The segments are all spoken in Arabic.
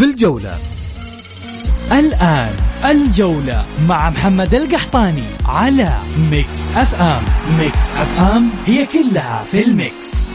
في الجولة. الآن الجولة مع محمد القحطاني على Mix FM. Mix FM هي كلها في ال mix.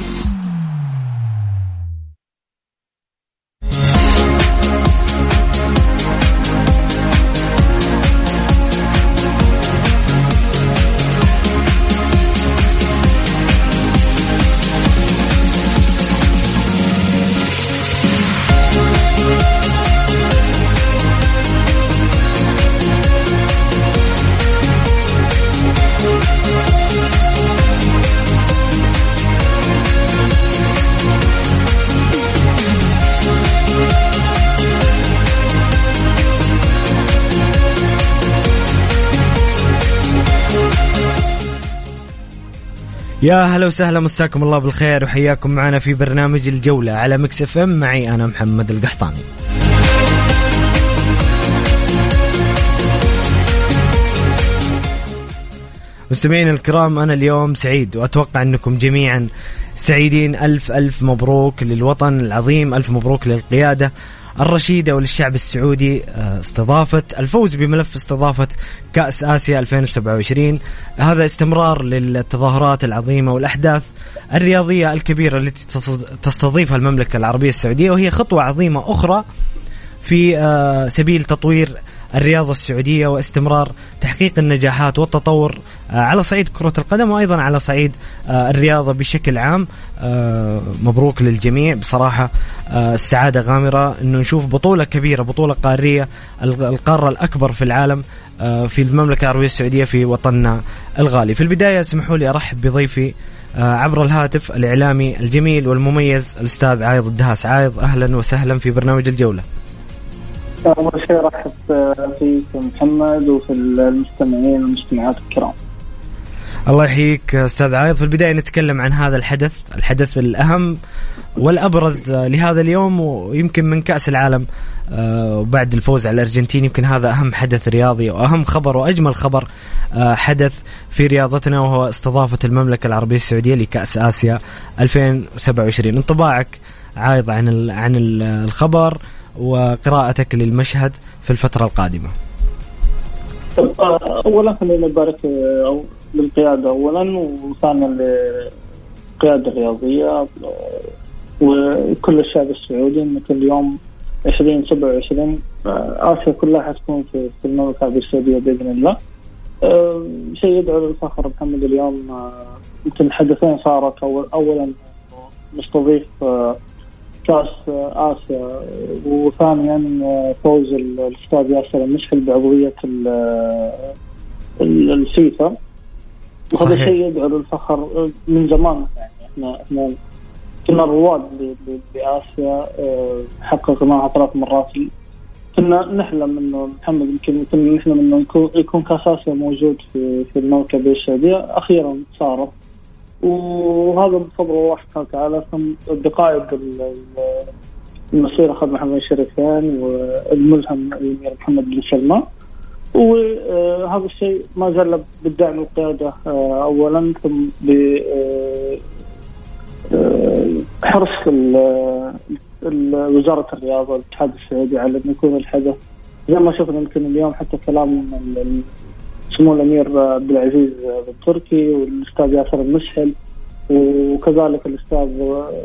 يا هلا وسهلا مساكم الله بالخير وحياكم معنا في برنامج الجولة على Mix FM. معي أنا محمد القحطاني. مستمعين الكرام أنا اليوم سعيد وأتوقع أنكم جميعا سعيدين. ألف ألف مبروك للوطن العظيم ألف مبروك للقيادة. الرشيدة وللشعب السعودي آه، استضافت الفوز بملف استضافة كأس آسيا 2027 هذا استمرار للتظاهرات العظيمة والأحداث الرياضية الكبيرة التي تستضيفها المملكة العربية السعودية وهي خطوة عظيمة أخرى في آه، سبيل تطوير الرياضة السعودية واستمرار تحقيق النجاحات والتطور آه، على صعيد كرة القدم وأيضا على صعيد آه، الرياضة بشكل عام. آه، مبروك للجميع. بصراحة السعادة غامرة. أنه نشوف بطولة كبيرة بطولة قارية القارة الأكبر في العالم في المملكة العربية السعودية في وطننا الغالي. في البداية اسمحوا لي أرحب بضيفي عبر الهاتف الإعلامي الجميل والمميز الأستاذ عايض الدهاس. عايض أهلا وسهلا في برنامج الجولة. أول شيء رحب فيك محمد وفي المستمعين والمستمعات الكرام. الله يحييك أستاذ عايض. في البداية نتكلم عن هذا الحدث الحدث الأهم والأبرز لهذا اليوم ويمكن من كأس العالم آه، وبعد الفوز على الأرجنتين يمكن هذا أهم حدث رياضي وأهم خبر وأجمل خبر آه، حدث في رياضتنا وهو استضافة المملكة العربية السعودية لكأس آسيا 2027 انطباعك عايض عن عن الخبر. وقراءتك للمشهد في الفترة القادمة. أولا خلينا نبارك للقيادة أولا وثانيا للقيادة الرياضية. وكل الشعب السعودي أن كل يوم 2027 آسيا كلها حتكون في المملكة العربية السعودية بإذن الله. شيء يدعو للفخر محمد اليوم يمكن حدثين صارت أولا نستضيف كاس آسيا. وثانيا فوز الأستاذ ياسر المشحل بعضوية الفيفا وهذا شيء يدعو للفخر من زمان يعني. إحنا إحنا كنا رواد لآسيا حققناها ثلاث مرات. كنا نحلم إنه محمد يمكن كنا نحلم إنه يكون يكون كاس آسيا موجود في في المملكه السعودية. أخيرا صارت. وهذا بفضل الله سبحانه وتعالى ثم دقائق المسيرة أخذ محمد الشريفين والملهم الأمير محمد بن سلمان. وهذا الشيء ما زال بالدعم القيادة آه، أولا ثم ب آه، آه، حرص وزارة الرياضة والاتحاد السعودي على أن يكون الحدث. زي ما شفنا يمكن اليوم حتى كلام سمو الأمير عبد العزيز بن تركي والأستاذ ياسر المسهل وكذلك الأستاذ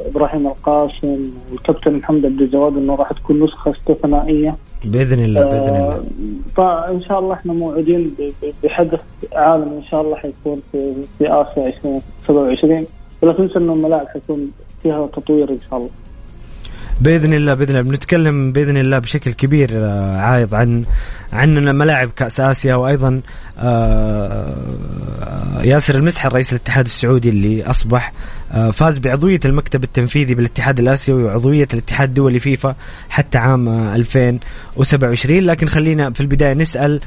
إبراهيم القاسم والكابتن محمد عبد الجواد إنه راح تكون نسخة استثنائية. بإذن الله بإذن الله. آه فإن شاء الله إحنا موعدين بحدث عالمي إن شاء الله حيكون في في آسيا 2027 ولا تنسى إنه الملاعب حيكون فيها تطوير إن شاء الله. بإذن الله بإذن الله. بنتكلم بإذن الله بشكل كبير آه، عايض عن عن ملاعب كأس آسيا وأيضا آه، ياسر المسحر رئيس الاتحاد السعودي اللي أصبح آه، فاز بعضوية المكتب التنفيذي بالاتحاد الآسيوي وعضوية الاتحاد الدولي فيفا حتى عام 2027 لكن خلينا في البداية نسأل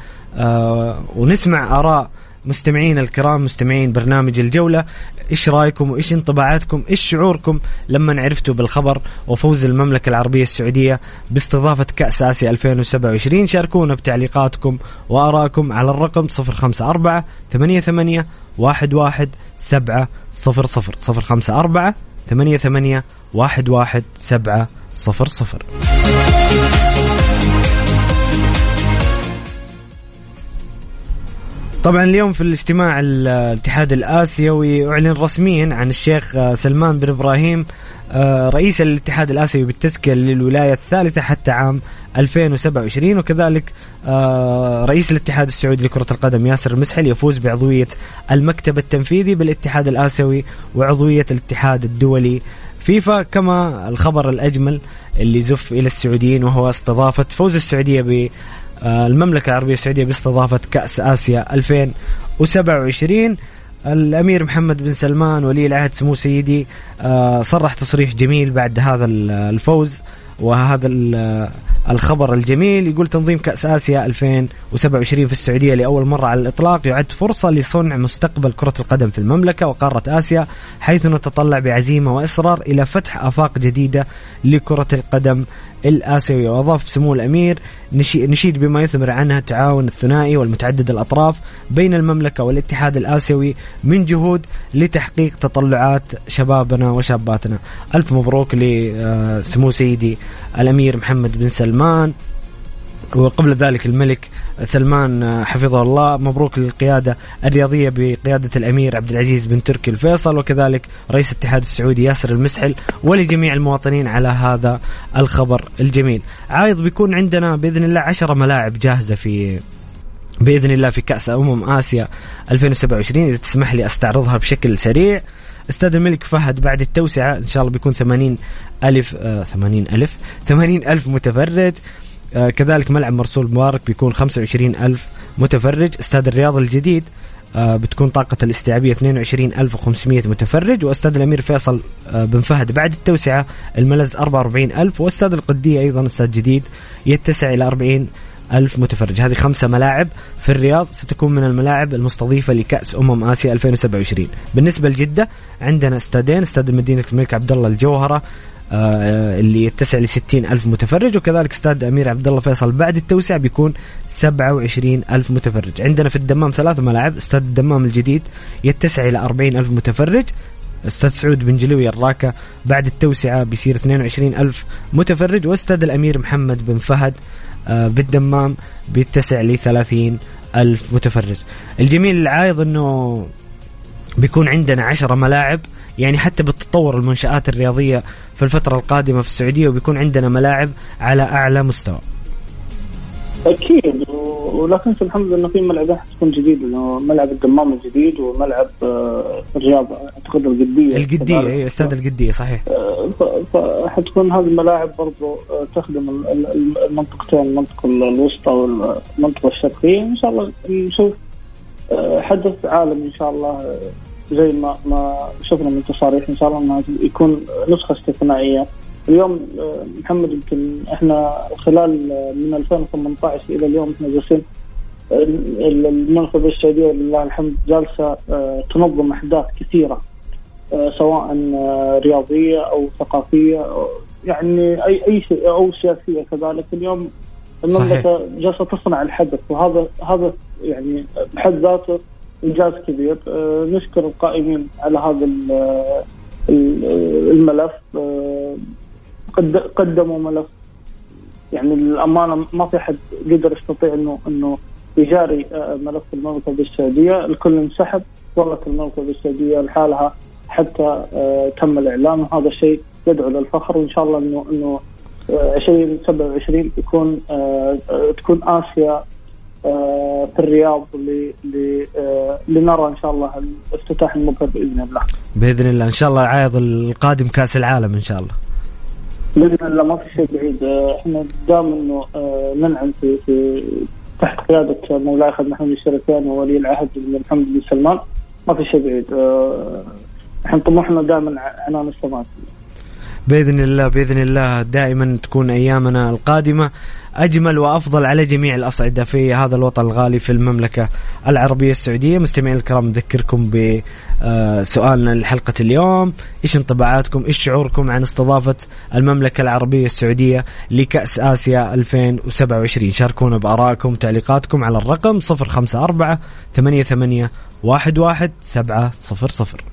ونسمع آراء مستمعين الكرام مستمعين برنامج الجولة إيش رأيكم وإيش انطباعاتكم؟ إيش شعوركم لما عرفتوا بالخبر وفوز المملكة العربية السعودية باستضافة كأس آسيا 2027 شاركونا بتعليقاتكم وآرائكم على الرقم 054 88 11 7 0 0 054 88 11 7 طبعا اليوم في الاجتماع الاتحاد الآسيوي أعلن رسميا عن الشيخ سلمان بن إبراهيم آه، رئيس الاتحاد الآسيوي بالتزكية للولاية الثالثة حتى عام 2027 وكذلك آه، رئيس الاتحاد السعودي لكرة القدم ياسر المسحل يفوز بعضوية المكتب التنفيذي بالاتحاد الآسيوي وعضوية الاتحاد الدولي. فيفا كما الخبر الأجمل اللي زف إلى السعوديين وهو استضافه فوز السعودية آه، المملكة العربية السعودية باستضافة كأس آسيا 2027 الأمير محمد بن سلمان ولي العهد سمو سيدي آه، صرح تصريح جميل بعد هذا الفوز وهذا الخبر الجميل. يقول تنظيم كأس آسيا 2027 في السعودية لأول مرة على الإطلاق يعد فرصة لصنع مستقبل كرة القدم في المملكة وقارة آسيا حيث نتطلع بعزيمة وإصرار إلى فتح آفاق جديدة لكرة القدم الآسيوية. وأضاف سمو الأمير نشيد بما يثمر عنها التعاون الثنائي والمتعدد الأطراف بين المملكة والاتحاد الآسيوي من جهود لتحقيق تطلعات شبابنا وشاباتنا. ألف مبروك لسمو سيدي الأمير محمد بن سلمان. وقبل ذلك الملك سلمان حفظه الله مبروك للقيادة الرياضية بقيادة الأمير عبد العزيز بن تركي الفيصل وكذلك رئيس الاتحاد السعودي ياسر المسحل ولجميع المواطنين على هذا الخبر الجميل. عايض بيكون عندنا بإذن الله عشرة ملاعب جاهزة في بإذن الله في كأس أمم آسيا 2027 إذا تسمح لي أستعرضها بشكل سريع. استاد الملك فهد بعد التوسعة إن شاء الله بيكون 80 ألف آه 80 ألف 80 ألف متفرج. آه كذلك ملعب مرسول مبارك بيكون 25 ألف متفرج. استاد الرياض الجديد آه بتكون طاقة الاستيعابية 22500 متفرج. واستاد الأمير فيصل آه بن فهد بعد التوسعة الملز 44000 واستاد القدية أيضا استاد جديد يتسع إلى 40 ألف متفرج. هذه خمسة ملاعب في الرياض ستكون من الملاعب المستضيفة لكأس أمم آسيا 2027 بالنسبة لجدة عندنا استادين استاد مدينة الملك عبد الله الجوهرة آه، اللي يتسع ل ألف متفرج وكذلك استاد أمير عبد الله فيصل. بعد التوسعة بيكون 27 ألف متفرج. عندنا في الدمام ثلاث ملاعب. استاد الدمام الجديد يتسع إلى 40 ألف متفرج. استاد سعود بن جلوي الراكة بعد التوسعة بيصير 22 ألف متفرج. واستاد الأمير محمد بن فهد آه، بالدمام بيتسع ل 30 ألف متفرج. الجميل العايض أنه بيكون عندنا عشرة ملاعب. يعني حتى بالتطور المنشآت الرياضية في الفترة القادمة في السعودية وبيكون عندنا ملاعب على أعلى مستوى. أكيد ولكن الحمد لله في ملعبين حتكون جديد إنه ملعب الدمام الجديد وملعب آه، الرياض أعتقد القدية. القدية اي استاد القدية صحيح. آه، فحتكون هذه الملاعب برضو آه، تخدم المنطقتين المنطقة الوسطى والمنطقة الشرقية. إن شاء الله نشوف حدث عالمي إن شاء الله زي ما ما شفنا من تصاريح. إن شاء الله انه يكون نسخة استثنائية. اليوم آه، محمد يمكن إحنا خلال آه، من 2018 إلى اليوم إحنا جالسين آه، المنخبة السعودية لله الحمد جالسة تنظم أحداث كثيرة سواء رياضية أو ثقافية أو يعني اي أي شيء أو سياسية كذلك. اليوم المملكه جالسة تصنع الحدث وهذا هذا يعني بحد ذاته إنجاز كبير. نشكر القائمين على هذا الملف. قدموا ملف. يعني للامانه ما في حد قدر يستطيع إنه إنه يجاري ملف المملكة السعودية، الكل انسحب ظلت المملكة السعودية لحالها حتى تم الإعلان. وهذا الشيء يدعو للفخر. وإن شاء الله إنه إنه 2027 آه، يكون تكون آسيا في الرياض لنرى إن شاء الله الافتتاح المبهر بإذن الله. بإذن الله. إن شاء الله عايض القادم كأس العالم إن شاء الله. بإذن الله ما في شيء بعيد. آه، إحنا دام إنه آه، ننعم في في تحت قيادة مولاي اخذ محمد الشرفاني وولي العهد محمد بن سلمان. ما في شيء بعيد. آه، إحنا طموحنا دائما عنان السماء بإذن الله بإذن الله. دائما تكون أيامنا القادمة. أجمل وأفضل على جميع الأصعدة في هذا الوطن الغالي في المملكة العربية السعودية. مستمعين الكرام نذكركم بسؤالنا لحلقة اليوم. إيش انطباعاتكم؟ إيش شعوركم عن استضافة المملكة العربية السعودية لكأس آسيا 2027 شاركونا بآرائكم وتعليقاتكم على الرقم 054 88 11 700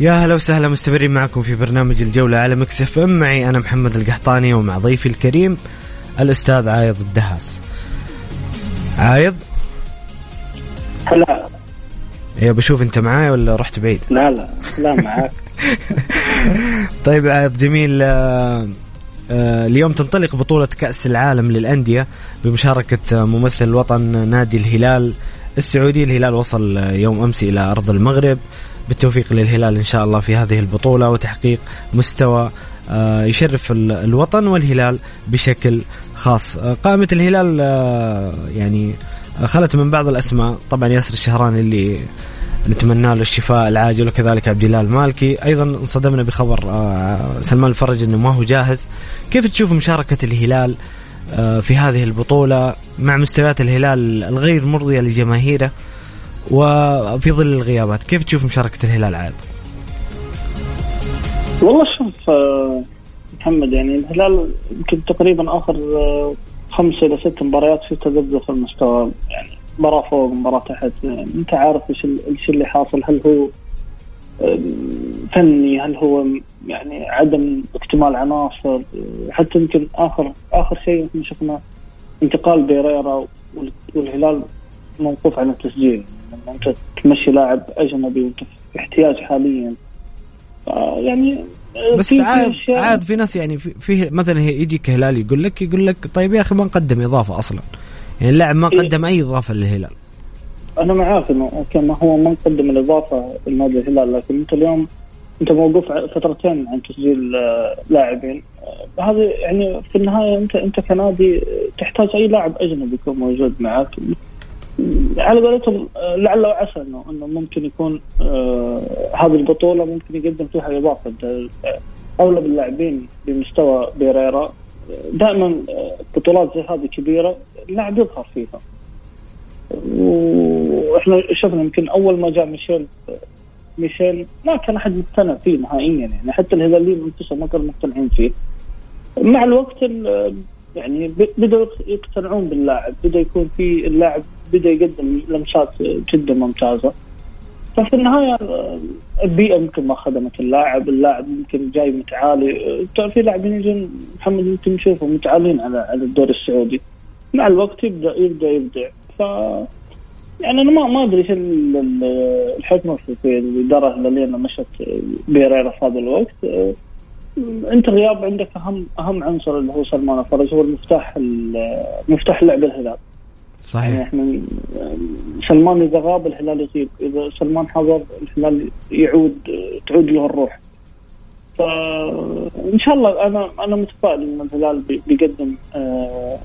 يا هلا وسهلا مستمرين معكم في برنامج الجولة على Mix FM. معي أنا محمد القحطاني ومع ضيفي الكريم الأستاذ عايض الدهاس. عايض؟ هلا. يا بشوف أنت معاي ولا رحت بعيد؟ لا لا لا معاك. طيب عايض جميل. آه، آه، اليوم تنطلق بطولة كأس العالم للأندية بمشاركة ممثل الوطن نادي الهلال السعودي الهلال وصل يوم أمس إلى أرض المغرب. بالتوفيق للهلال إن شاء الله في هذه البطولة وتحقيق مستوى آه، يشرف الوطن والهلال بشكل خاص. آه، قائمة الهلال آه، يعني خلت من بعض الأسماء. طبعا ياسر الشهراني اللي نتمنى له الشفاء العاجل وكذلك عبد الله المالكي. أيضا انصدمنا بخبر سلمان الفرج إنه ما هو جاهز. كيف تشوف مشاركة الهلال في هذه البطولة مع مستويات الهلال الغير مرضية لجماهيره وفي ظل الغيابات كيف تشوف مشاركة الهلال عاد؟ والله شوف آه، محمد يعني الهلال يمكن تقريبا آخر آه، خمس إلى ست مباريات في تذبذب في المستوى يعني مباراة فوق مباراة تحت يعني أنت عارف إيش اللي حاصل هل هو آه، فني هل هو يعني عدم اكتمال عناصر؟ حتى يمكن آخر آخر شيء يمكن شفنا انتقال بيريرا والهلال موقوف عن التسجيل. لما أنت تمشي لاعب أجنبي وأنت في احتياج حاليا. يعني بس عاد عاد في ناس يعني في, في مثلا يجيك هلال يقول لك يقول لك طيب يا أخي ما نقدم إضافة أصلا. يعني اللاعب ما إيه. قدم أي إضافة للهلال. أنا معاك إنه أوكي ما هو ما نقدم الإضافة لنادي الهلال لكن أنت اليوم أنت موقوف فترتين عن تسجيل آه، لاعبين. آه، هذا يعني في النهاية أنت أنت كنادي تحتاج أي لاعب أجنبي يكون موجود معك. على قولتهم آه، لعل وعسى إنه إنه ممكن يكون آه هذه البطولة ممكن يقدم فيها إضافة أغلب اللاعبين بمستوى بيريرا. دائما آه، بطولات زي هذه كبيرة اللاعب يظهر فيها. وإحنا شفنا يمكن أول ما جاء ميشيل ميشيل ما كان أحد مقتنع فيه نهائيا يعني حتى الهلاليين انفسهم ما كانوا مقتنعين فيه. مع الوقت يعني بدأوا يقتنعون باللاعب بدأ يكون في اللاعب بدأ يقدم لمسات جدا ممتازة. ففي النهاية البيئة يمكن ما خدمت اللاعب اللاعب يمكن جاي متعالي. في لاعبين يجون محمد يمكن نشوفهم متعالين على على الدوري السعودي. مع الوقت يبدا يبدا يبدع ف يعني أنا ما ما أدري إيش الحكمه في الإدارة الهلاليه لما مشت بيريرا في هذا الوقت. أنت غياب عندك اهم أهم عنصر اللي هو سلمان الفرج هو المفتاح مفتاح لعب الهلال. صحيح. يعني إحنا سلمان إذا غاب الهلال يغيب إذا سلمان حضر الهلال يعود تعود له الروح. فان شاء الله أنا أنا متفائل إن الهلال بيقدم آه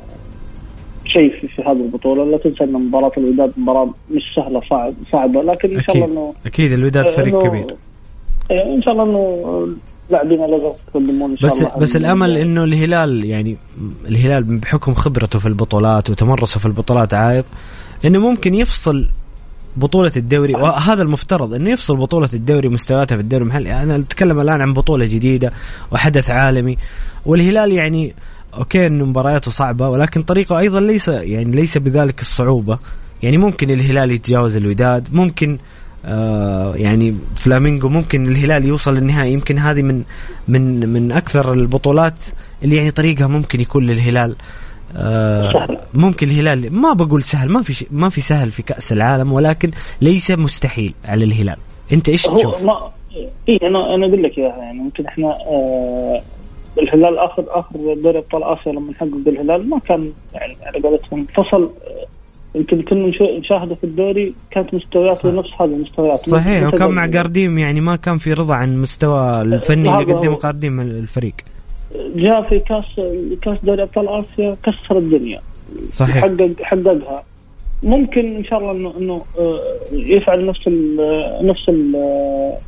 شيء في, في هذه البطولة لا تنسى إن مباراة الوداد مباراة مش سهلة صعب صعبة لكن إن شاء الله انه أكيد الوداد فريق كبير. إن شاء الله إنه لاعبين يقدمون إن شاء بس الله بس الأمل إنه الهلال يعني الهلال بحكم خبرته في البطولات وتمرسه في البطولات عايض إنه ممكن يفصل بطولة الدوري وهذا المفترض إنه يفصل بطولة الدوري مستوياتها في الدوري المحلي. أنا أتكلم الآن عن بطولة جديدة وحدث عالمي والهلال يعني okay انه مبارياته صعبة ولكن طريقه أيضا ليس يعني ليس بذلك الصعوبة. يعني ممكن الهلال يتجاوز الوداد ممكن آه يعني فلامينغو ممكن الهلال يوصل للنهائي. يمكن هذه من من من أكثر البطولات اللي يعني طريقها ممكن يكون للهلال. آه ممكن الهلال ما بقول سهل ما في ما في سهل في كأس العالم ولكن ليس مستحيل على الهلال. انت إيش تشوف؟ ما اي أنا أنا أقول لك إياها يعني ممكن إحنا آه الهلال اخر آخر دوري أبطال آسيا لما حقق الهلال ما كان يعني على قولتهم فصل. يمكن كنا نشاهده في الدوري كانت مستوياته نفس هذه المستويات. صحيح وكان مع قارديم يعني ما كان في رضا عن المستوى الفني اللي قدمه قارديم الفريق. جاء في كاس كاس دوري أبطال آسيا كسر الدنيا. صحيح. حقق حققها. ممكن إن شاء الله انه إنه آه، يفعل نفس ال نفس ال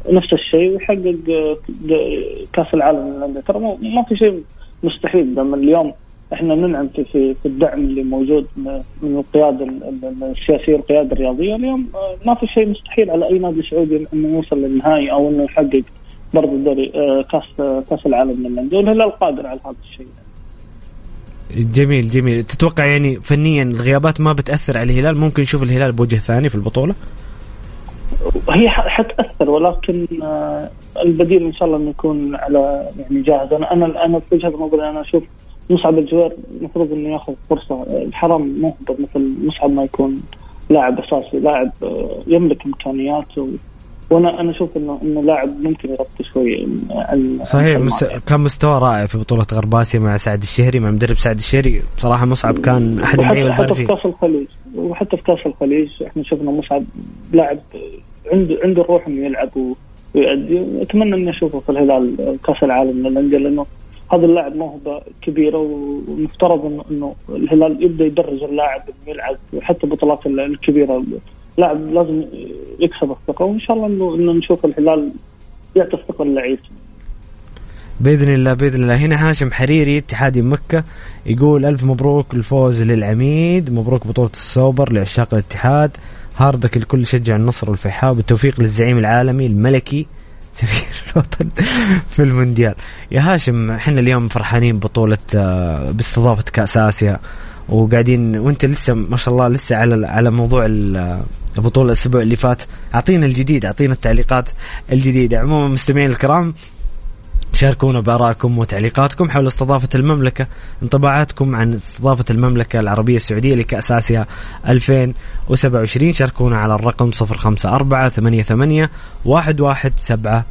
نفس الشيء ويحقق آه، كأس العالم للأندية. ترى ما في شيء مستحيل لما اليوم إحنا ننعم في في, الدعم اللي موجود من القيادة السياسية والقياده الرياضية. اليوم آه، ما في شيء مستحيل على أي نادي سعودي إنه يوصل للنهائي أو إنه يحقق برضه كأس كأس العالم للأندية. والهلال قادر على هذا الشيء. جميل جميل. تتوقع يعني فنيا الغيابات ما بتأثر على الهلال؟ ممكن نشوف الهلال بوجه ثاني في البطولة؟ هي حتأثر ولكن آه، البديل إن شاء الله إنه يكون على يعني جاهز. أنا أنا أنا في وجهة نظري أنا أشوف مصعب الجوير المفروض إنه ياخذ فرصة. الحرام مهبط مثل مصعب ما يكون لاعب أساسي لاعب آه، يملك امكانيات وأنا أنا أشوف انه إنه لاعب ممكن يغطي شوي صحيح مست... كان مستوى رائع في بطولة غرب اسيا مع سعد الشهري مع مدرب سعد الشهري. بصراحه مصعب كان أحد اللعيبه البارزين حتى في كأس الخليج. وحتى في كأس الخليج إحنا شفنا مصعب لاعب عنده عنده الروح إنه يلعب ويؤدي واتمنى إني أشوفه في الهلال كأس العالم للانديه لأنه هذا اللاعب موهبه كبيره ومفترض انه إنه الهلال يبدأ يدرج اللاعب إنه يلعب حتى البطولات الكبيرة. لاعب لازم يكسب الثقة وإن شاء الله انه نشوف الهلال يعطي الثقة للعيب. بإذن الله بإذن الله. هنا هاشم حريري اتحادي مكة يقول ألف مبروك الفوز للعميد مبروك بطولة السوبر لعشاق الاتحاد. هاردلك لكل مشجع النصر والفيحاء بالتوفيق للزعيم العالمي الملكي سفير الوطن في المونديال. يا هاشم إحنا اليوم فرحانين بطولة آه، باستضافة كأس آسيا وقاعدين وأنت لسه ما شاء الله لسه على على موضوع البطولة الأسبوع اللي فات. أعطينا الجديد أعطينا التعليقات الجديدة. عموما مستمعين الكرام شاركونا بآرائكم وتعليقاتكم حول استضافة المملكة انطباعاتكم عن استضافة المملكة العربية السعودية لكأس آسيا 2027 شاركونا على الرقم 054 88 11700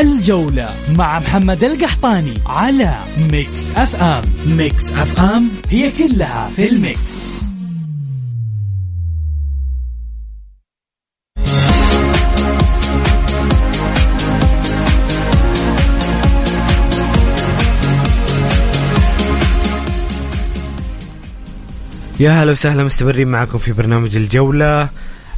الجولة مع محمد القحطاني على ميكس أف أم. ميكس أف أم هي كلها في ال mix. يا هلا وسهلا مستمرين معكم في برنامج الجولة.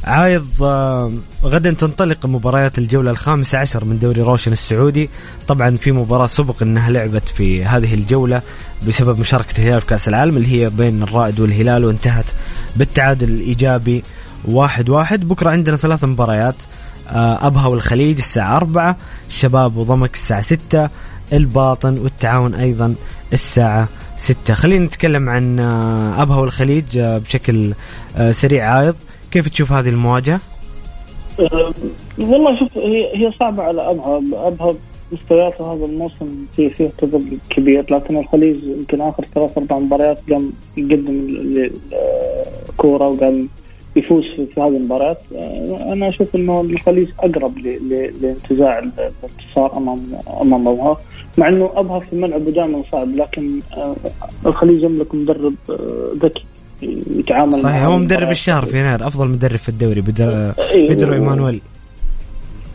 عايض آه، غدا تنطلق مباريات الجولة الخامسة عشر من دوري روشن السعودي. طبعا في مباراة سبق إنها لعبت في هذه الجولة بسبب مشاركة الهلال في كأس العالم اللي هي بين الرائد والهلال وانتهت بالتعادل الإيجابي واحد واحد. بكرة عندنا ثلاث مباريات آه، أبها والخليج الساعة أربعة الشباب وضمك الساعة ستة الباطن والتعاون أيضا الساعة ستة. خلينا نتكلم عن آه، أبها والخليج بشكل سريع. عايض كيف تشوف هذه المواجهة؟ أه والله شوف هي هي صعبة على ابها ابها مستوياته هذا الموسم في فيه تذبذب كبير لكن الخليج يمكن آخر ثلاث أربع مباريات قام يقدم كورة وقام يفوز في هذه المباريات أه، أنا أشوف إنه الخليج أقرب لانتزاع الانتصار أمام أمام أبها مع إنه أبها في ملعبه دائما صعب لكن أه، الخليج يملك مدرب أه، ذكي يتعامل صحيح هو مدرب الشهر في يناير أفضل مدرب في الدوري بدر بيدرو إيمانويل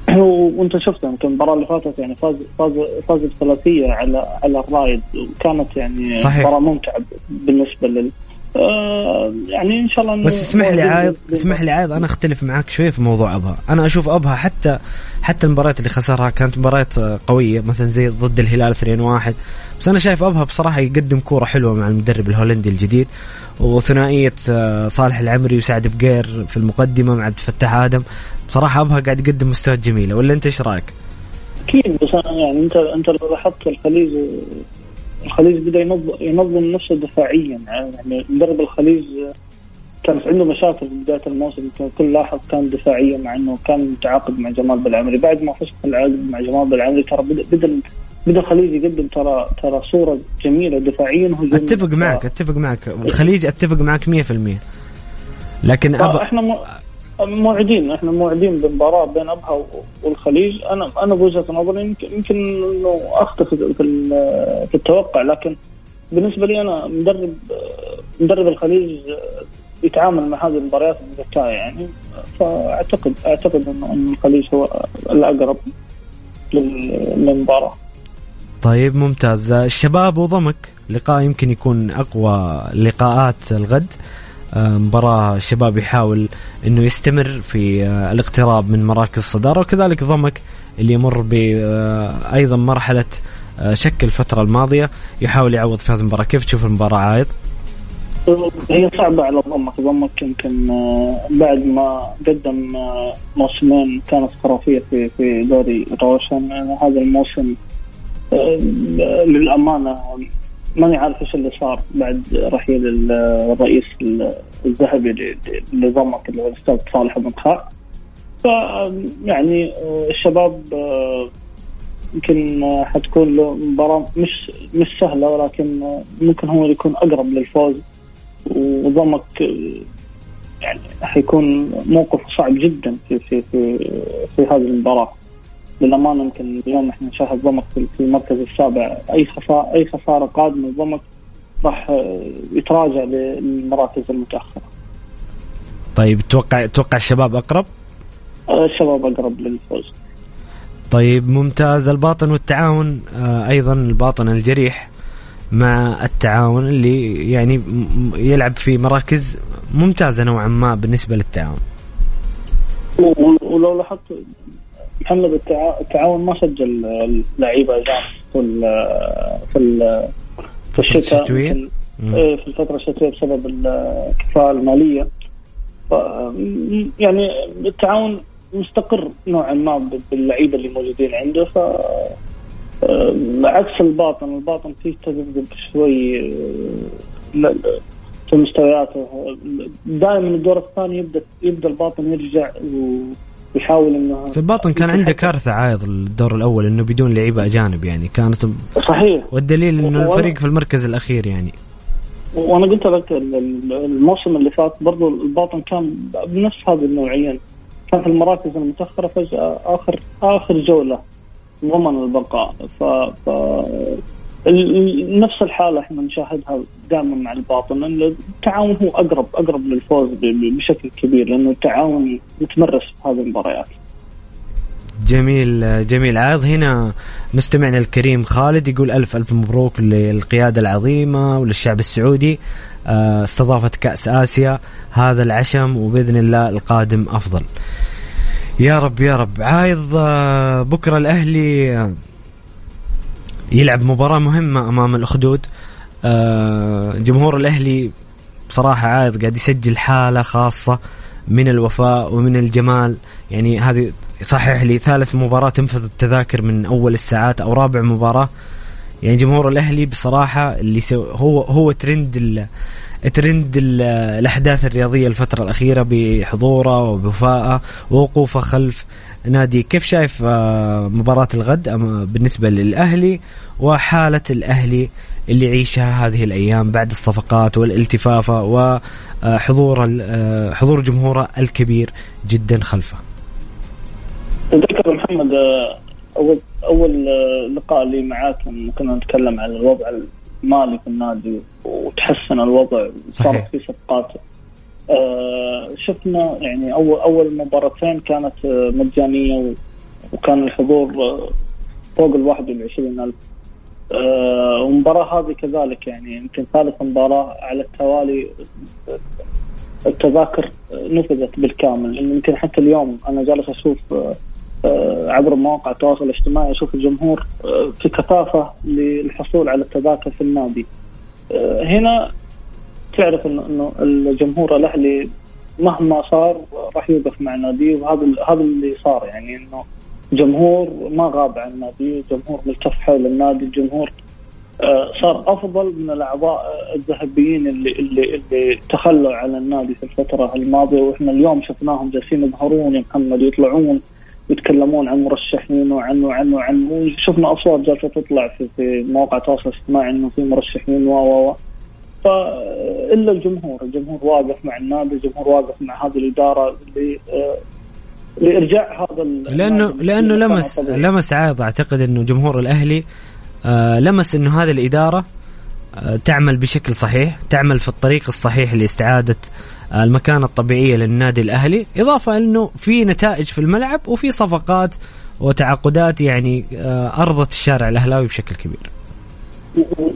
وأنت شفت يمكن المباراة اللي فاتت يعني فاز فاز فاز بثلاثية على على الرايد وكانت يعني. مباراة ممتعة بالنسبة لل آه يعني إن شاء الله بس اسمح لي عايض اسمح لي عايض أنا أختلف معك شوية في موضوع أبها. أنا أشوف أبها حتى حتى المباريات اللي خسرها كانت مباريات قوية مثلا زي ضد الهلال 2-1 بس أنا شايف أبها بصراحة يقدم كورة حلوة مع المدرب الهولندي الجديد وثنائية آه، صالح العمري وسعد بقير في المقدمة مع عبد الفتاح آدم. بصراحة أبها قاعد يقدم مستويات جميلة ولا أنت إيش رأيك؟ أكيد بس يعني أنت أنت لو لاحظت الخليج الخليج بدأ ينظم, نفسه دفاعيا. يعني مدرب الخليج كانت عنده مشاكل في بداية الموسم. كل لاحظ كان دفاعيا مع إنه كان متعاقد مع جمال بالعمري. بعد ما فسخ العقد مع جمال بالعمري ترى بدا بدأ بدأ الخليج يقدم. ترى ترى صورة جميلة دفاعيا هجوميا أتفق معك أتفق معك. الخليج أتفق معك 100% لكن أبا إحنا موعدين إحنا موعدين بمباراه بين أبها والخليج. أنا أنا بوجهة نظري يمكن يمكن إنه اخطف في التوقع لكن بالنسبة لي أنا مدرب مدرب الخليج يتعامل مع هذه المباريات بذكاء يعني. فاعتقد أعتقد انه الخليج هو الأقرب للمباراة. طيب ممتاز. الشباب وضمك. لقاء يمكن يكون أقوى لقاءات الغد. مباراة الشباب يحاول إنه يستمر في آه، الاقتراب من مراكز الصدارة وكذلك ضمك اللي يمر آه، أيضا مرحلة شك الفترة الماضية يحاول يعوض في هذه المباراة كيف تشوف المباراة عايض؟ هي صعبة على ضمك ضمك يمكن بعد ما قدم موسمين كانت خرافية في في دوري روشن هذا الموسم للأمانة ماني عارف إيش اللي صار بعد رحيل الرئيس الذهبي لضمك اللي هو الأستاذ صالح بن خاء ف يعني الشباب يمكن حتكون له مباراة مش مش سهلة ولكن ممكن هو يكون أقرب للفوز. وضمك يعني حيكون موقف صعب جدا في في في في هذه المباراة. للامانه يمكن اليوم إحنا نشاهد ضمك في المركز السابع أي خساره أي خسارة قادمة لضمك راح يتراجع للمراكز المتأخرة. طيب توقع توقع الشباب أقرب؟ الشباب أقرب للفوز. طيب ممتاز الباطن والتعاون آه، أيضا الباطن الجريح مع التعاون اللي يعني يلعب في مراكز ممتازة نوعا ما بالنسبة للتعاون. ولو لاحظت محمد التعاون ما سجل لعيبة اجانب في في في الشتاء إيه، في الفترة الشتوية بسبب الكفاءة المالية. يعني التعاون مستقر نوعا ما باللعيبة اللي موجودين عنده ف عكس الباطن. الباطن فيه تذبذب شوي في مستوياته. دائما الدور الثاني يبدا يبدأ الباطن يرجع يحاول إنه في الباطن كان عنده كارثة عايض الدور الأول إنه بدون لعيبة أجانب يعني. كانت صحيح. والدليل إنه الفريق في المركز الأخير يعني. وأنا قلت لك الموسم اللي فات برضو الباطن كان بنفس هذه النوعية. كان في المراكز المتأخرة فجأة اخر آخر جولة ضمن البقاء. ف, ف... نفس الحالة إحنا نشاهدها دائما مع الباطن ان التعاون هو اقرب أقرب للفوز بشكل كبير لأنه التعاون متمرس في هذه المباريات. جميل جميل. عايض هنا مستمعنا الكريم خالد يقول ألف ألف مبروك للقيادة العظيمة وللشعب السعودي آه، استضافت كأس آسيا هذا العشم وبإذن الله القادم أفضل. يا رب يا رب. عايض آه، بكرة الأهلي يلعب مباراة مهمة أمام الأخدود. آه، جمهور الأهلي بصراحة عايض قاعد يسجل حالة خاصة من الوفاء ومن الجمال. يعني هذه صحيح لي ثالث مباراة تنفذ التذاكر من أول الساعات أو رابع مباراة. يعني جمهور الأهلي بصراحة اللي هو هو ترند ترند الأحداث الرياضية الفترة الأخيرة بحضوره وبوفائه ووقوفه خلف نادي كيف شايف آه، مباراة الغد؟ بالنسبة للأهلي وحالة الأهلي اللي يعيشها هذه الأيام بعد الصفقات والالتفافة وحضور آه، حضور جمهوره الكبير جدا خلفه. تذكر محمد آه، أول أول لقاء لي معاك كنا نتكلم عن الوضع المالي في النادي وتحسن الوضع وصارت في صفقات آه، شفنا يعني اول أول مباراتين كانت آه، مجانية وكان الحضور آه، فوق ال 21000 والمباراة هذه كذلك يعني يمكن ثالث مباراة على التوالي التذاكر نفذت بالكامل يمكن حتى اليوم أنا جالس أشوف عبر مواقع التواصل الاجتماعي أشوف الجمهور في كثافة للحصول على التذاكر في النادي. هنا تعرف انه إنه الجمهور الأهلي مهما صار راح يوقف مع ناديه وهذا هذا اللي صار يعني إنه جمهور ما غاب عن النادي، جمهور ملتف حول النادي، الجمهور آه، صار أفضل من الأعضاء الذهبيين اللي اللي اللي تخلوا على النادي في الفترة الماضية وإحنا اليوم شفناهم جالسين يظهرون يا محمد يطلعون يتكلمون عن مرشحين وعن وعن وعن وشفنا أصوات جالسة تطلع في في مواقع التواصل الاجتماعي إنه في مرشحين و و. فإلا الجمهور، الجمهور واقف مع النادي، الجمهور واقف مع هذه الإدارة اللي لإرجاع هذا لأنه لأنه لمس لمس عايض أعتقد إنه جمهور الأهلي آه لمس إنه هذه الإدارة آه تعمل بشكل صحيح، تعمل في الطريق الصحيح لاستعادة آه المكانة الطبيعية للنادي الأهلي، إضافة إنه في نتائج في الملعب وفي صفقات وتعاقدات يعني آه أرضت الشارع الأهلاوي بشكل كبير.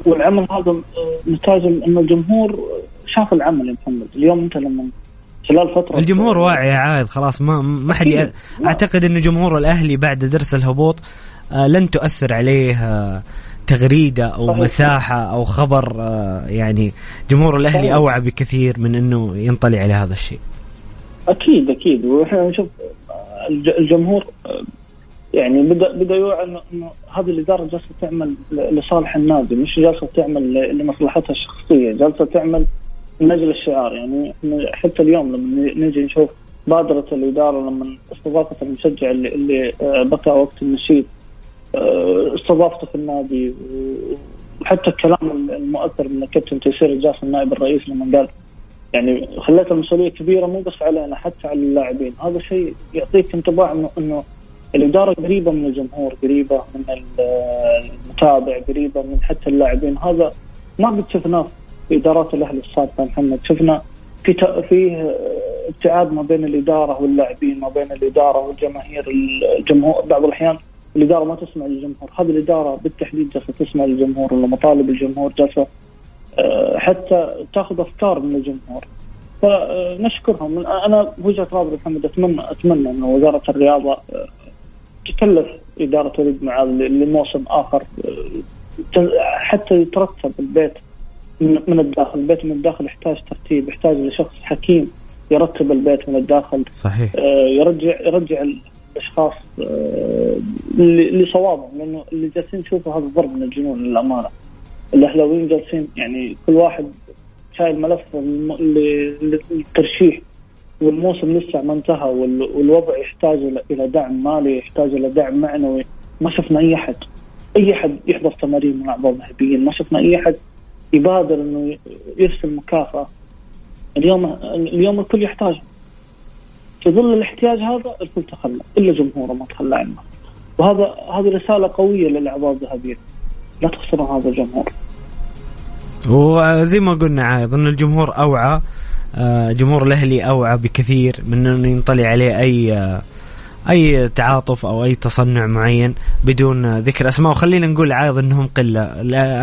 والعمل هذا نتاج إنه الجمهور شاف العمل يا محمد، اليوم أنت لما خلال فترة الجمهور واعي يا عايد خلاص ما ما حد أعتقد انه جمهور الأهلي بعد درس الهبوط آه لن تؤثر عليه آه تغريدة أو صحيح. مساحة أو خبر آه يعني جمهور الأهلي صحيح. أوعى بكثير من إنه ينطلي على هذا الشيء أكيد أكيد وإحنا نشوف الجمهور يعني بدا بدأ يوعى انه هذه الإدارة جالسة تعمل لصالح النادي مش جالسة تعمل لمصلحتها الشخصية جالسة تعمل من أجل الشعار. يعني حتى اليوم لما نجي نشوف بادرة الإدارة لما استضافت المشجع اللي, اللي آه، بكى وقت النشيد آه، استضافته في النادي وحتى الكلام المؤثر من الكابتن تيسير الجاس النائب الرئيس لما قال يعني خليت المسؤوليه كبيرة مو بس علينا حتى على اللاعبين. هذا شيء يعطيك انطباع إنه الإدارة قريبة من الجمهور قريبة من المتابع قريبة من حتى اللاعبين. هذا ما قد شفناه في إدارات الأهلي السابقه محمد. شفنا في فيه ابتعاد ما بين الإدارة واللاعبين ما بين الإدارة والجماهير الجمهور. بعض الأحيان الإدارة ما تسمع للجمهور. هذه الإدارة بالتحديد جالسة تسمع للجمهور ومطالب الجمهور جالسة آه، حتى تاخذ أفكار من الجمهور. فنشكرهم. أنا بوجهه نظري محمد اتمنى أتمنى انه وزارة الرياضة آه، تكلف إدارة وليد معاذ لموسم آخر حتى يترتب البيت من الداخل. البيت من الداخل يحتاج ترتيب يحتاج لشخص حكيم يرتب البيت من الداخل صحيح. آه يرجع يرجع الأشخاص آه لصوابهم لأنه اللي جالسين نشوفه هذا ضرب من الجنون للأمانة. الأهلاويين جالسين يعني كل واحد شايل ملف للترشيح والموسم لسه ما انتهى والوضع يحتاج إلى دعم مالي يحتاج إلى دعم معنوي. ما شفنا أي أحد أي أحد يحضر تمارين من اعضاء الذهبيين ما شفنا أي أحد يبادر إنه يرسل مكافأة. اليوم اليوم الكل يحتاج. في ظل الاحتياج هذا الكل تخلى إلا جمهوره ما تخلى عنه. وهذا هذه رسالة قوية للأعضاء الذهبيين. لا تخسروا هذا الجمهور. وزي ما قلنا عايض إن الجمهور أوعى جمهور الأهلي أوعى بكثير من انه ينطلي عليه أي آه، أي تعاطف أو أي تصنع معين بدون ذكر أسماء. وخلينا نقول عايض أنهم قلة.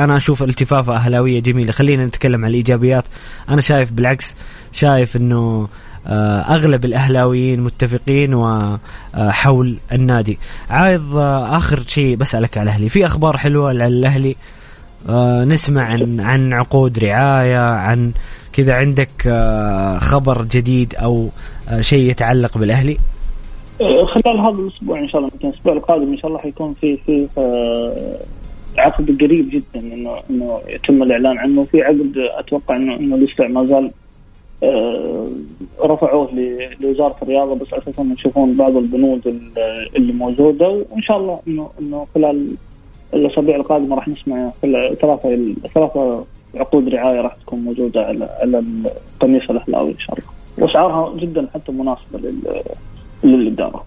أنا أشوف التفافه أهلاوية جميلة. خلينا نتكلم عن الإيجابيات. أنا شايف بالعكس شايف إنه آه، أغلب الأهلاويين متفقين وحول النادي. عايض آه، آخر شيء بسألك على الأهلي. في أخبار حلوة على الاهلي آه، نسمع عن عن عقود رعاية عن كذا عندك خبر جديد أو شيء يتعلق بالأهلي؟ آه، خلال هذا الأسبوع إن شاء الله يمكن الأسبوع القادم إن شاء الله حيكون في في آه، عقد قريب جدا إنه إنه يتم الإعلان عنه. في عقد أتوقع إنه إنه لسه ما زال آه، رفعوه لوزارة الرياضة بس أساسا يشوفون بعض البنود اللي موجودة. وإن شاء الله إنه إنه خلال الأسابيع القادمة راح نسمع ثلاثة ثلاثة عقود رعاية راح تكون موجودة على على القميص الاهلاوي إن شاء الله. وأسعارها جدا حتى مناسبة لل للإدارة.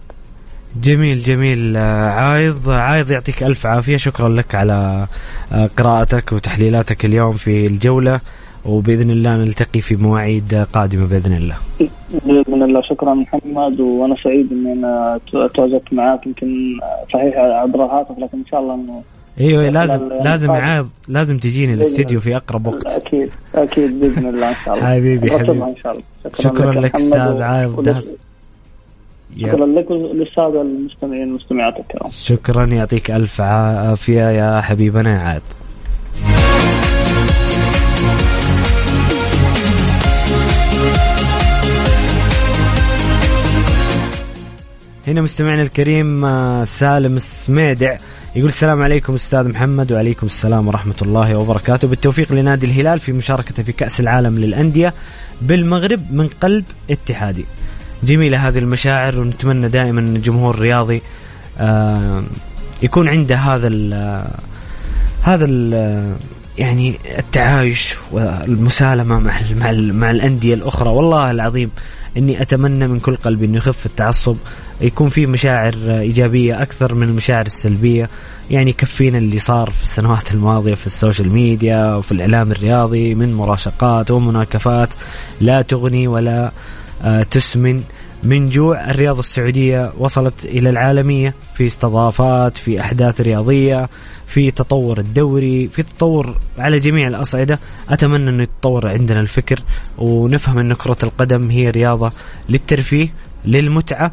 جميل جميل. عايض عايض يعطيك ألف عافية. شكرا لك على آه، قراءتك وتحليلاتك اليوم في الجولة. وبإذن الله نلتقي في مواعيد قادمة بإذن الله. بإذن الله. شكرا محمد. وأنا سعيد إني أنا تواجدت معاك. يمكن صحيح عبر الهاتف لكن إن شاء الله إنه إيوه لازم لازم عايض لازم تجيني الاستديو في أقرب وقت. أكيد أكيد بإذن الله إن شاء الله. حبيبي حبيبي. إن شاء الله. شكرا, شكرا لك أستاذ عايض. شكرا لك وللساده المستمعين والمستمعات الكرام. شكرا يعطيك ألف عافية يا حبيبنا يا عاد. هنا مستمعنا الكريم آه، سالم السميدع يقول السلام عليكم أستاذ محمد وعليكم السلام ورحمة الله وبركاته. بالتوفيق لنادي الهلال في مشاركته في كأس العالم للأندية بالمغرب من قلب اتحادي. جميلة هذه المشاعر ونتمنى دائما أن الجمهور الرياضي آه، يكون عنده هذا ال هذا ال يعني التعايش والمسالمة مع مع, مع الأندية الأخرى. والله العظيم إني أتمنى من كل قلبي إنه يخف التعصب يكون في مشاعر إيجابية أكثر من المشاعر السلبية. يعني كفينا اللي صار في السنوات الماضية في السوشيال ميديا وفي الإعلام الرياضي من مراشقات ومناكفات. لا تغني ولا آه، تسمن. من جوع الرياضة السعودية وصلت إلى العالمية. في استضافات في أحداث رياضية في تطور الدوري في تطور على جميع الأصعدة. أتمنى أنه يتطور عندنا الفكر ونفهم أن كرة القدم هي رياضة للترفيه للمتعة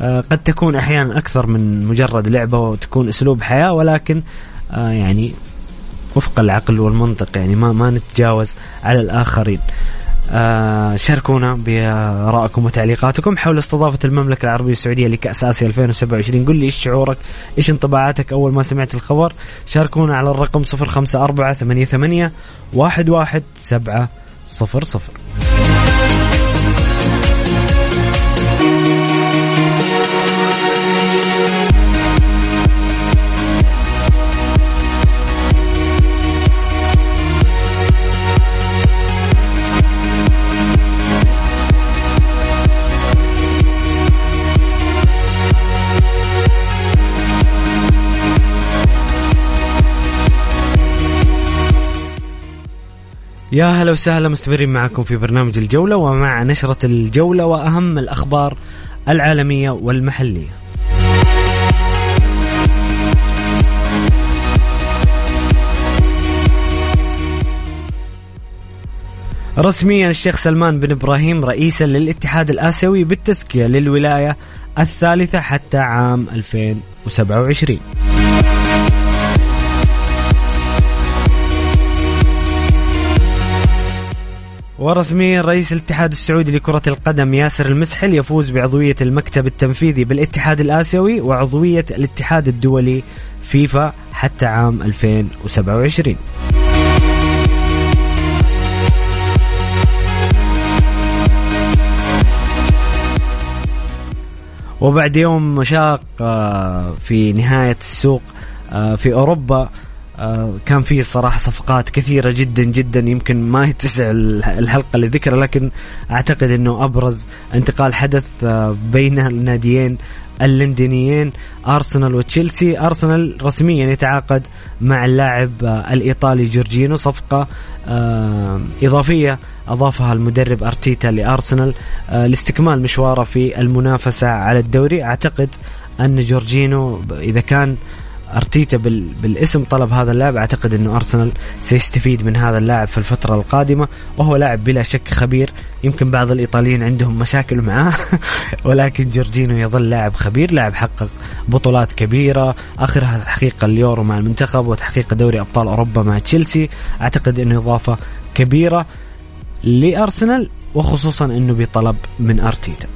قد تكون أحيانا أكثر من مجرد لعبة وتكون أسلوب حياة ولكن آه، يعني وفق العقل والمنطق يعني ما ما نتجاوز على الآخرين. آه شاركونا بآرائكم وتعليقاتكم حول استضافة المملكة العربية السعودية لكأس آسيا 2027 قل لي إيش شعورك؟ إيش انطباعاتك؟ أول ما سمعت الخبر شاركونا على الرقم 054 88 11700 يا هلا وسهلا مستمرين معكم في برنامج الجولة ومع نشرة الجولة وأهم الأخبار العالمية والمحلية. رسميا الشيخ سلمان بن إبراهيم رئيسا للاتحاد الآسيوي بالتزكية للولاية الثالثة حتى عام 2027 ورسميا رئيس الاتحاد السعودي لكرة القدم ياسر المسحل يفوز بعضوية المكتب التنفيذي بالاتحاد الآسيوي وعضوية الاتحاد الدولي فيفا حتى عام 2027 وبعد يوم مشاق آه، في نهاية السوق آه، في أوروبا كان في صراحة صفقات كثيرة جدا جدا يمكن ما يتسع الحلقة لذكرها لكن أعتقد أنه أبرز انتقال حدث آه، بين الناديين اللندنيين أرسنال وتشيلسي. أرسنال رسميا يتعاقد مع اللاعب آه، الإيطالي جورجينو. صفقة إضافية أضافها المدرب أرتيتا لأرسنال لاستكمال مشواره في المنافسة على الدوري. أعتقد أن جورجينو إذا كان أرتيتا بالاسم طلب هذا اللاعب. أعتقد إنه أرسنال سيستفيد من هذا اللاعب في الفترة القادمة. وهو لاعب بلا شك خبير. يمكن بعض الإيطاليين عندهم مشاكل معاه. ولكن جورجينو يظل لاعب خبير. لاعب حقق بطولات كبيرة. اخرها تحقيق اليورو مع المنتخب وتحقيق دوري أبطال أوروبا مع تشيلسي. أعتقد إنه إضافة كبيرة لأرسنال. وخصوصا إنه بطلب من أرتيتا.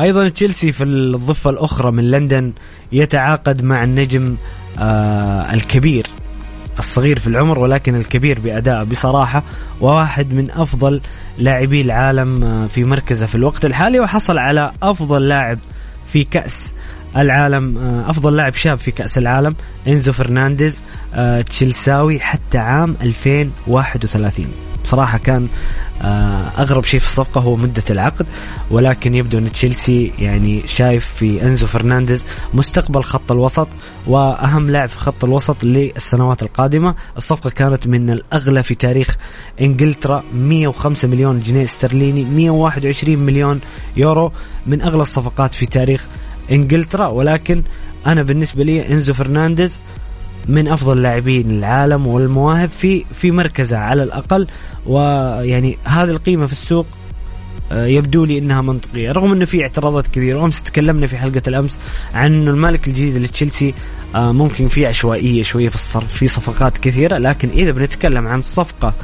أيضا تشيلسي في الضفة الأخرى من لندن يتعاقد مع النجم آه الكبير الصغير في العمر ولكن الكبير بأداء بصراحة وواحد من أفضل لاعبي العالم آه، في مركزه في الوقت الحالي وحصل على أفضل لاعب في كأس العالم آه، أفضل لاعب شاب في كأس العالم إنزو فرنانديز آه، تشيلساوي حتى عام 2031 بصراحة كان آه، أغرب شيء في الصفقة هو مدة العقد ولكن يبدو أن تشيلسي يعني شايف في أنزو فرنانديز مستقبل خط الوسط وأهم لاعب في خط الوسط للسنوات القادمة. الصفقة كانت من الأغلى في تاريخ إنجلترا 105 مليون جنيه استرليني 121 مليون يورو من أغلى الصفقات في تاريخ إنجلترا ولكن أنا بالنسبة لي إنزو فرنانديز من أفضل لاعبين العالم والمواهب في في مركزه على الأقل ويعني هذه القيمة في السوق آه، يبدو لي إنها منطقية. رغم إنه في اعتراضات كثيرة وأمس تكلمنا في حلقة الأمس عن إنه المالك الجديد لتشيلسي آه، ممكن في عشوائية شوية في الصرف في صفقات كثيرة لكن إذا بنتكلم عن الصفقه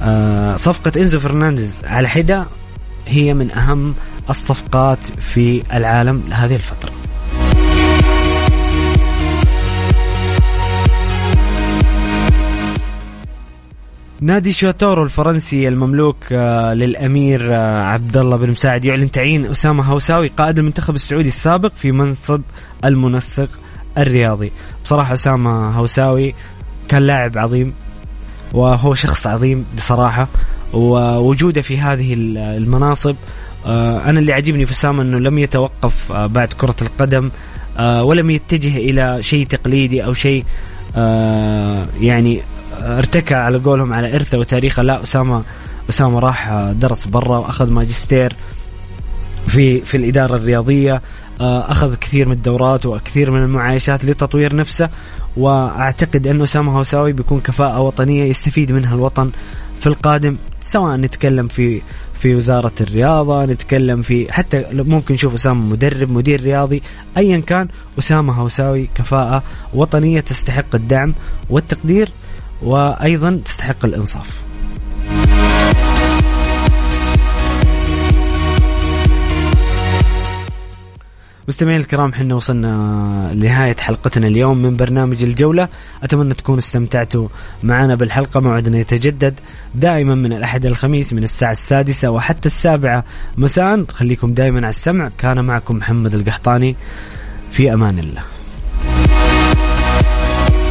آه، صفقة إنزو فرنانديز على حدة هي من أهم الصفقات في العالم لهذه الفترة. نادي شوتورو الفرنسي المملوك آه، للأمير آه، عبد الله بن مساعد يعلن تعيين أسامة هوساوي قائد المنتخب السعودي السابق في منصب المنسق الرياضي. بصراحة أسامة هوساوي كان لاعب عظيم وهو شخص عظيم بصراحة. ووجوده في هذه المناصب. آه، أنا اللي عجبني في اسامه أنه لم يتوقف بعد كرة القدم ولم يتجه إلى شيء تقليدي أو شيء يعني ارتكى على قولهم على إرثه وتاريخه. لا أسامة أسامة راح درس برا وأخذ ماجستير في في الإدارة الرياضية. آه، أخذ كثير من الدورات وكثير من المعايشات لتطوير نفسه. وأعتقد انه أسامة هوساوي بيكون كفاءة وطنية يستفيد منها الوطن. في القادم سواء نتكلم في في وزارة الرياضة نتكلم في حتى ممكن نشوف أسامة مدرب مدير رياضي أيا كان أسامة هوساوي كفاءة وطنية تستحق الدعم والتقدير وأيضا تستحق الإنصاف. مستمعين الكرام حنا وصلنا لنهاية حلقتنا اليوم من برنامج الجولة. أتمنى تكونوا استمتعتوا معنا بالحلقة. موعدنا يتجدد دائما من الأحد الخميس من الساعة السادسة وحتى السابعة مساء. خليكم دائما على السمع. كان معكم محمد القحطاني. في أمان الله.